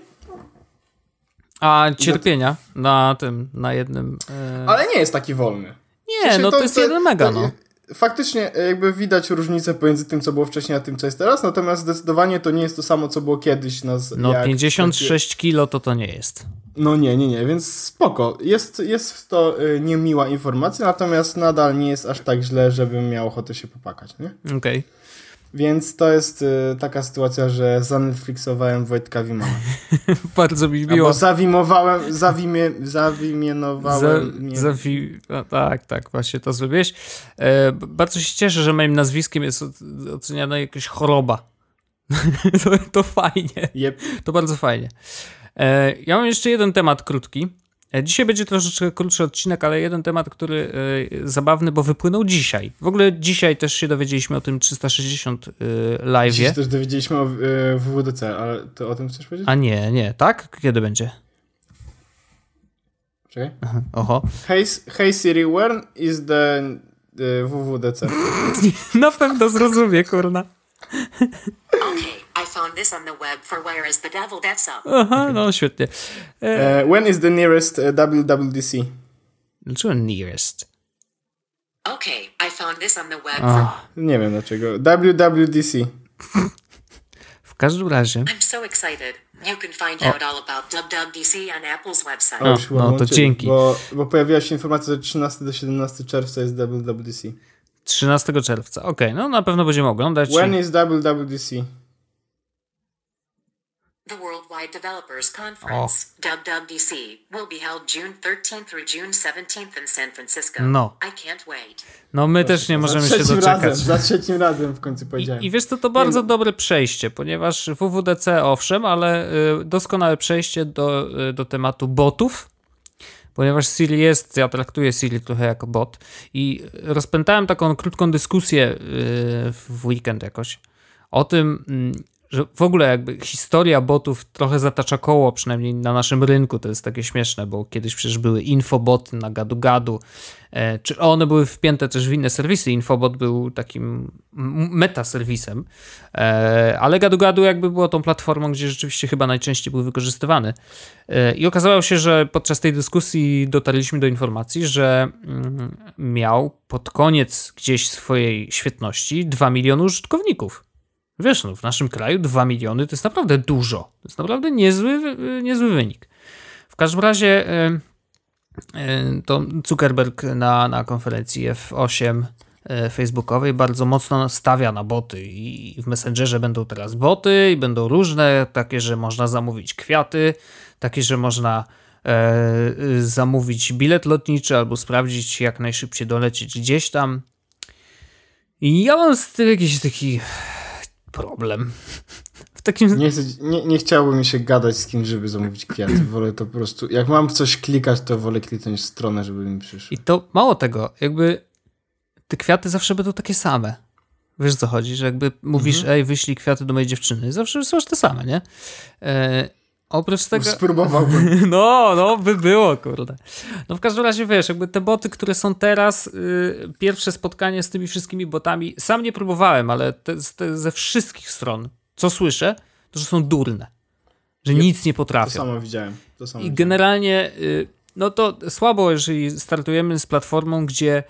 A cierpienia na tym, na jednym... E... Ale nie jest taki wolny. Nie, sensie no to, jest jeden mega, to- no. Faktycznie e, jakby widać różnicę pomiędzy tym, co było wcześniej, a tym, co jest teraz, natomiast zdecydowanie to nie jest to samo, co było kiedyś. Z- No jak 56 kilo to to nie jest. No nie, nie, nie, więc spoko. Jest, jest to y, niemiła informacja, natomiast nadal nie jest aż tak źle, żebym miał ochotę się popakać, nie? Okej. Więc to jest y, taka sytuacja, że zanetflixowałem Wojtka Wimana. Bardzo mi miło. Albo zawimowałem, zawimie, zawimienowałem... Za, nie. zawi... no, tak, tak, właśnie to zrobiłeś. E, bardzo się cieszę, że moim nazwiskiem jest oceniana jakaś choroba. to, to fajnie. Jep. To bardzo fajnie. E, ja mam jeszcze jeden temat krótki. E, dzisiaj będzie troszeczkę krótszy odcinek, ale jeden temat, który y, zabawny, bo wypłynął dzisiaj. W ogóle dzisiaj też się dowiedzieliśmy o tym 360 y, live. Dzisiaj też dowiedzieliśmy o WWDC, ale to o tym chcesz powiedzieć? A nie, nie, tak? Kiedy będzie? Czekaj. Oho. Hey, hey Siri, is the WWDC? Na pewno zrozumie, kurna. Aha, no świetnie. E, Uh, when is the nearest uh, WWDC? dlaczego nearest? Okay, I found this on the web for. Oh, Nie wiem dlaczego. WWDC. w każdym razie. I'm so excited. You can find out all about WWDC on Apple's website. O, chyba no to dzięki. Bo, bo pojawiła się informacja, że 13 do 17 czerwca jest WWDC. 13 czerwca. Okej, no na pewno będziemy oglądać. When is WWDC? Worldwide Developers Conference, WWDC, will be held June 13th through June 17th in San Francisco. No. I can't wait. No my też nie możemy za się trzecim doczekać. Razem, za trzecim razem w końcu powiedziałem. I, I wiesz co, to bardzo dobre przejście, ponieważ WWDC owszem, ale y, doskonałe przejście do, y, do tematu botów, ponieważ Siri jest, ja traktuję Siri trochę jako bot i rozpętałem taką krótką dyskusję y, w weekend jakoś o tym, mm, że w ogóle jakby historia botów trochę zatacza koło, przynajmniej na naszym rynku, to jest takie śmieszne, bo kiedyś przecież były infoboty na gadu-gadu, e, czy one były wpięte też w inne serwisy, infobot był takim meta-serwisem, e, ale gadu-gadu jakby było tą platformą, gdzie rzeczywiście chyba najczęściej był wykorzystywany. E, I okazało się, że podczas tej dyskusji dotarliśmy do informacji, że mm, miał pod koniec gdzieś swojej świetności 2 miliony użytkowników. Wiesz, no, w naszym kraju 2 miliony to jest naprawdę dużo. To jest naprawdę niezły, y, niezły wynik. W każdym razie y, y, to Zuckerberg na, na konferencji F8 y, facebookowej bardzo mocno stawia na boty i w Messengerze będą teraz boty i będą różne, takie, że można zamówić kwiaty, takie, że można e, zamówić bilet lotniczy albo sprawdzić jak najszybciej dolecieć gdzieś tam. I ja mam z tym jakiś taki problem. W takim... Nie, chcę, nie, nie chciałoby mi się gadać z kimś, żeby zamówić kwiaty. Wolę to po prostu. Jak mam coś klikać, to wolę kliknąć w stronę, żeby mi przyszło. I to mało tego, jakby te kwiaty zawsze będą takie same. Wiesz co chodzi, że jakby mówisz, ej, wyślij kwiaty do mojej dziewczyny, zawsze są te same, nie? E, oprócz tego... Spróbowałbym. No, no, by było, kurde. No w każdym razie, wiesz, jakby te boty, które są teraz, y, pierwsze spotkanie z tymi wszystkimi botami, sam nie próbowałem, ale te, te ze wszystkich stron, co słyszę, to że są durne. Że nic nie To potrafią. samo widziałem. To samo I generalnie, y, no to słabo, jeżeli startujemy z platformą, gdzie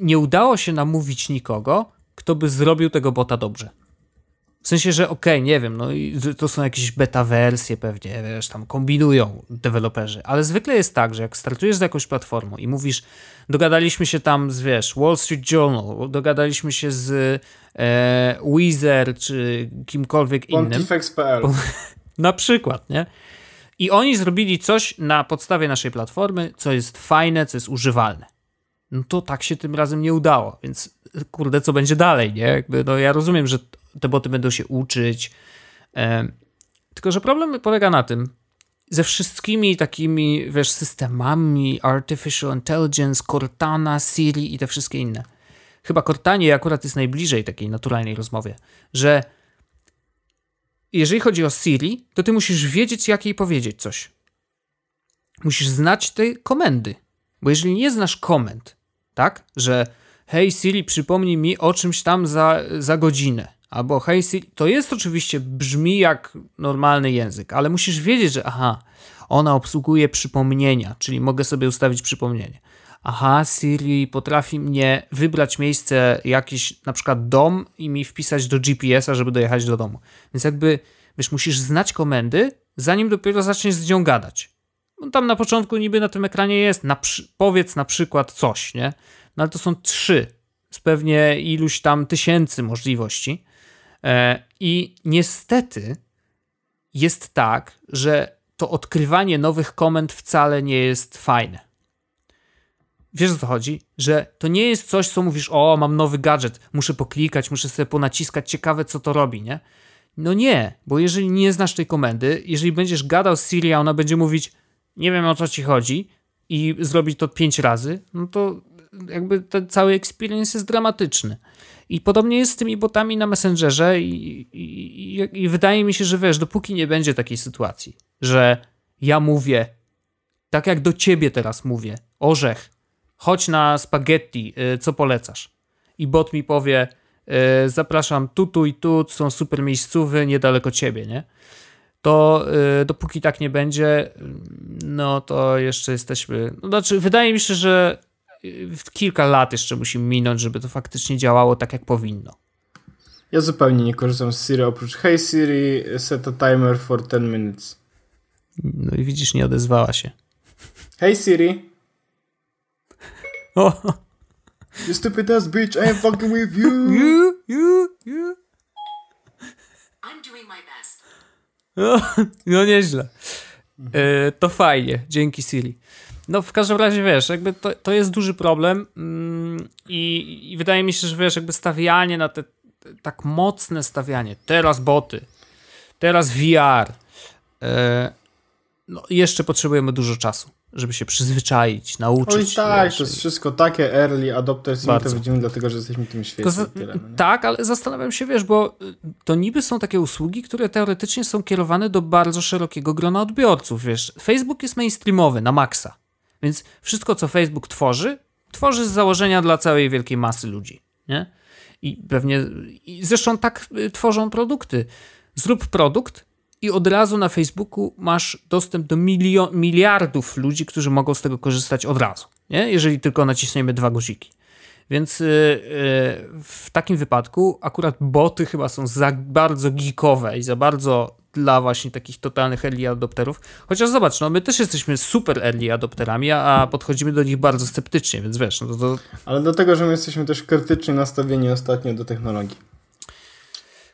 nie udało się namówić nikogo, kto by zrobił tego bota dobrze. W sensie, że okej, nie wiem, no i to są jakieś beta wersje pewnie, wiesz, tam kombinują deweloperzy, ale zwykle jest tak, że jak startujesz z jakąś platformą i mówisz, dogadaliśmy się tam z, wiesz, Wall Street Journal, dogadaliśmy się z e, Weezer czy kimkolwiek innym, Pontifex.pl na przykład, nie? I oni zrobili coś na podstawie naszej platformy, co jest fajne, co jest używalne. No to tak się tym razem nie udało, więc kurde, co będzie dalej, nie? Jakby, no ja rozumiem, że te boty będą się uczyć, em, tylko że problem polega na tym, ze wszystkimi takimi, wiesz, systemami artificial intelligence, Cortana, Siri i te wszystkie inne. Chyba Cortanie akurat jest najbliżej takiej naturalnej rozmowie, że jeżeli chodzi o Siri, to ty musisz wiedzieć, jak jej powiedzieć coś. Musisz znać te komendy. Bo jeżeli nie znasz komend, tak, że hej Siri, przypomnij mi o czymś tam za, za godzinę, albo hej Siri, to jest oczywiście, brzmi jak normalny język, ale musisz wiedzieć, że aha, ona obsługuje przypomnienia, czyli mogę sobie ustawić przypomnienie. Aha, Siri potrafi mnie wybrać miejsce, jakiś na przykład dom i mi wpisać do GPS-a, żeby dojechać do domu. Więc jakby, wiesz, musisz znać komendy, zanim dopiero zaczniesz z nią gadać. No, tam na początku niby na tym ekranie jest, na przy, powiedz na przykład coś, nie? No ale to są trzy z pewnie iluś tam tysięcy możliwości. E, I niestety jest tak, że to odkrywanie nowych komend wcale nie jest fajne. Wiesz o co chodzi? Że to nie jest coś, co mówisz, o, mam nowy gadżet, muszę poklikać, muszę sobie ponaciskać, ciekawe co to robi, nie? No nie, bo jeżeli nie znasz tej komendy, jeżeli będziesz gadał z Siri, a ona będzie mówić, nie wiem o co ci chodzi, i zrobić to pięć razy, no to jakby ten cały experience jest dramatyczny. I podobnie jest z tymi botami na Messengerze i, i, i, wydaje mi się, że wiesz, dopóki nie będzie takiej sytuacji, że ja mówię, tak jak do ciebie teraz mówię, orzech, chodź na spaghetti, y, co polecasz? I bot mi powie, y, zapraszam tu, tu i tu, są super miejscówy niedaleko ciebie, nie? To y, dopóki tak nie będzie, no to jeszcze jesteśmy. No, znaczy, wydaje mi się, że kilka lat jeszcze musi minąć, żeby to faktycznie działało tak, jak powinno. Ja zupełnie nie korzystam z Siri oprócz Hey Siri, set a timer for 10 minutes. No i widzisz, nie odezwała się. Hey Siri. O. You stupid ass bitch, I am fucking with you. You, you, you. I'm doing my best. No, no nieźle. E, to fajnie, dzięki Siri. No w każdym razie, wiesz, jakby to, to jest duży problem mm, i, i wydaje mi się, że wiesz, jakby stawianie na te, tak mocne stawianie, teraz boty, teraz VR, e, no jeszcze potrzebujemy dużo czasu, żeby się przyzwyczaić, nauczyć. Oj tak, wiesz, to jest wszystko takie early adopters i my to Bardzo. widzimy dlatego, że jesteśmy tym świetni. za, Tyle, no tak, ale zastanawiam się, wiesz, bo y, to niby są takie usługi, które teoretycznie są kierowane do bardzo szerokiego grona odbiorców, wiesz. Facebook jest mainstreamowy na maksa, więc wszystko, co Facebook tworzy, tworzy z założenia dla całej wielkiej masy ludzi, nie? I pewnie, i zresztą tak y, tworzą produkty. Zrób produkt i od razu na Facebooku masz dostęp do milio- miliardów ludzi, którzy mogą z tego korzystać od razu, nie? Jeżeli tylko naciśniemy dwa guziki. Więc y, y, w takim wypadku akurat boty chyba są za bardzo geekowe i za bardzo dla właśnie takich totalnych early adopterów. Chociaż zobacz, no my też jesteśmy super early adopterami, a, podchodzimy do nich bardzo sceptycznie, więc wiesz, no to, Ale dlatego, że my jesteśmy też krytycznie nastawieni ostatnio do technologii.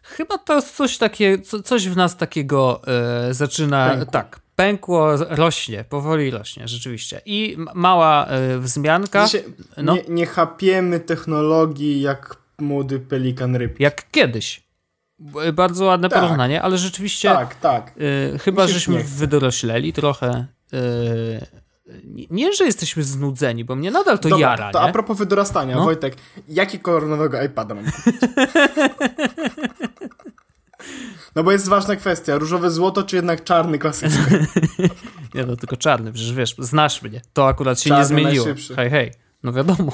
chyba to jest coś takie, co, coś w nas takiego e, zaczyna, Pękło. tak, pękło, rośnie, powoli rośnie, rzeczywiście. I mała e, wzmianka, Dzisiaj no. nie, nie chapiemy technologii jak młody pelikan ryb. jak kiedyś. Bardzo ładne Tak. porównanie, ale rzeczywiście Tak, tak. Y, chyba żeśmy wydorośleli trochę. y, nie- nie, że jesteśmy znudzeni, bo mnie nadal to Dobra, jara, to nie? a propos wydorastania, No. Wojtek, jaki kolor nowego iPada mam kupić? No bo jest ważna kwestia, różowe złoto czy jednak czarny klasyczny? Nie, no tylko czarny, przecież wiesz, znasz mnie. To akurat się Czarny nie zmieniło. najszybszy. Hej, hej. No wiadomo.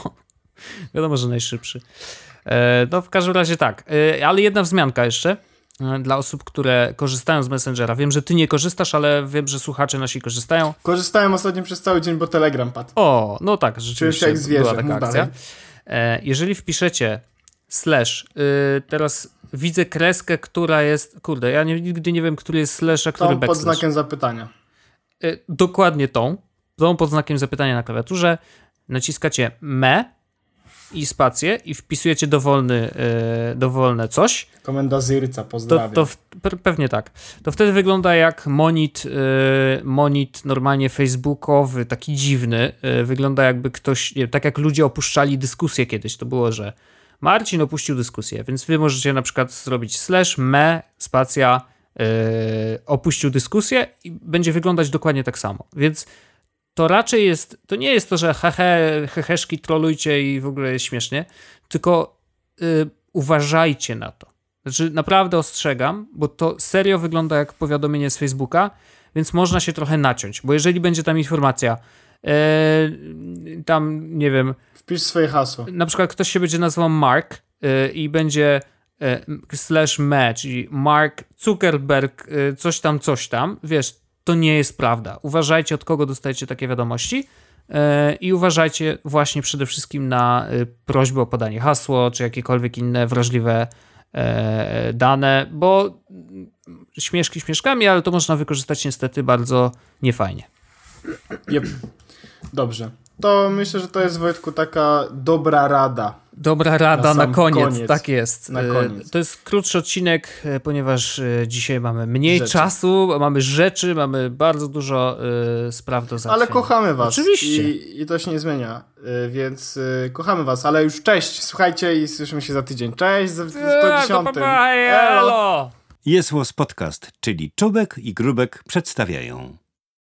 wiadomo, że najszybszy. E, no w każdym razie tak. E, ale jedna wzmianka jeszcze e, dla osób, które korzystają z Messengera. Wiem, że ty nie korzystasz, ale wiem, że słuchacze nasi korzystają. Korzystałem ostatnio przez cały dzień, bo Telegram padł. O, no tak, rzeczywiście jak zwierzę, była taka akcja. dalej. Jeżeli wpiszecie slash, y, teraz widzę kreskę, która jest, kurde, ja nie, nigdy nie wiem, który jest slash, a który Tą pod backslash. znakiem zapytania. Dokładnie tą, tą pod znakiem zapytania na klawiaturze, naciskacie me i spację i wpisujecie dowolny, y, dowolne coś, Komenda Zyrca, to, pozdrawiam. to w, pe- pewnie tak. To wtedy wygląda jak monit, y, monit normalnie facebookowy, taki dziwny. Y, wygląda jakby ktoś, nie tak jak ludzie opuszczali dyskusję kiedyś. To było, że Marcin opuścił dyskusję, więc wy możecie na przykład zrobić slash me, spacja, opuścił dyskusję i będzie wyglądać dokładnie tak samo. Więc to raczej jest, to nie jest to, że hehe, heheszki trolujcie i w ogóle jest śmiesznie, tylko y, uważajcie na to. Znaczy, naprawdę ostrzegam, bo to serio wygląda jak powiadomienie z Facebooka, więc można się trochę naciąć, bo jeżeli będzie tam informacja, e, tam, nie wiem, Wpisz swoje hasło. na przykład ktoś się będzie nazywał Mark e, i będzie e, slash me, czyli Mark Zuckerberg, coś tam, coś tam, wiesz, to nie jest prawda. Uważajcie, od kogo dostajecie takie wiadomości e, i uważajcie właśnie przede wszystkim na e, prośbę o podanie hasło, czy jakiekolwiek inne wrażliwe e, dane, bo mm, śmieszki śmieszkami, ale to można wykorzystać niestety bardzo niefajnie. Jep. Dobrze. To myślę, że to jest Wojtku taka dobra rada. Dobra rada Na na, koniec. koniec. tak jest. Na E, koniec. To jest krótszy odcinek, e, ponieważ e, dzisiaj mamy mniej Rzeczy. czasu, mamy rzeczy, mamy bardzo dużo spraw do załatwienia. Ale kochamy was. Oczywiście. I, I to się nie zmienia. Więc y, kochamy was. Ale już cześć. Słuchajcie i słyszymy się za tydzień. Cześć Eee, 110. to pa, pa. Jest Podcast, czyli Czubek i Grubek przedstawiają.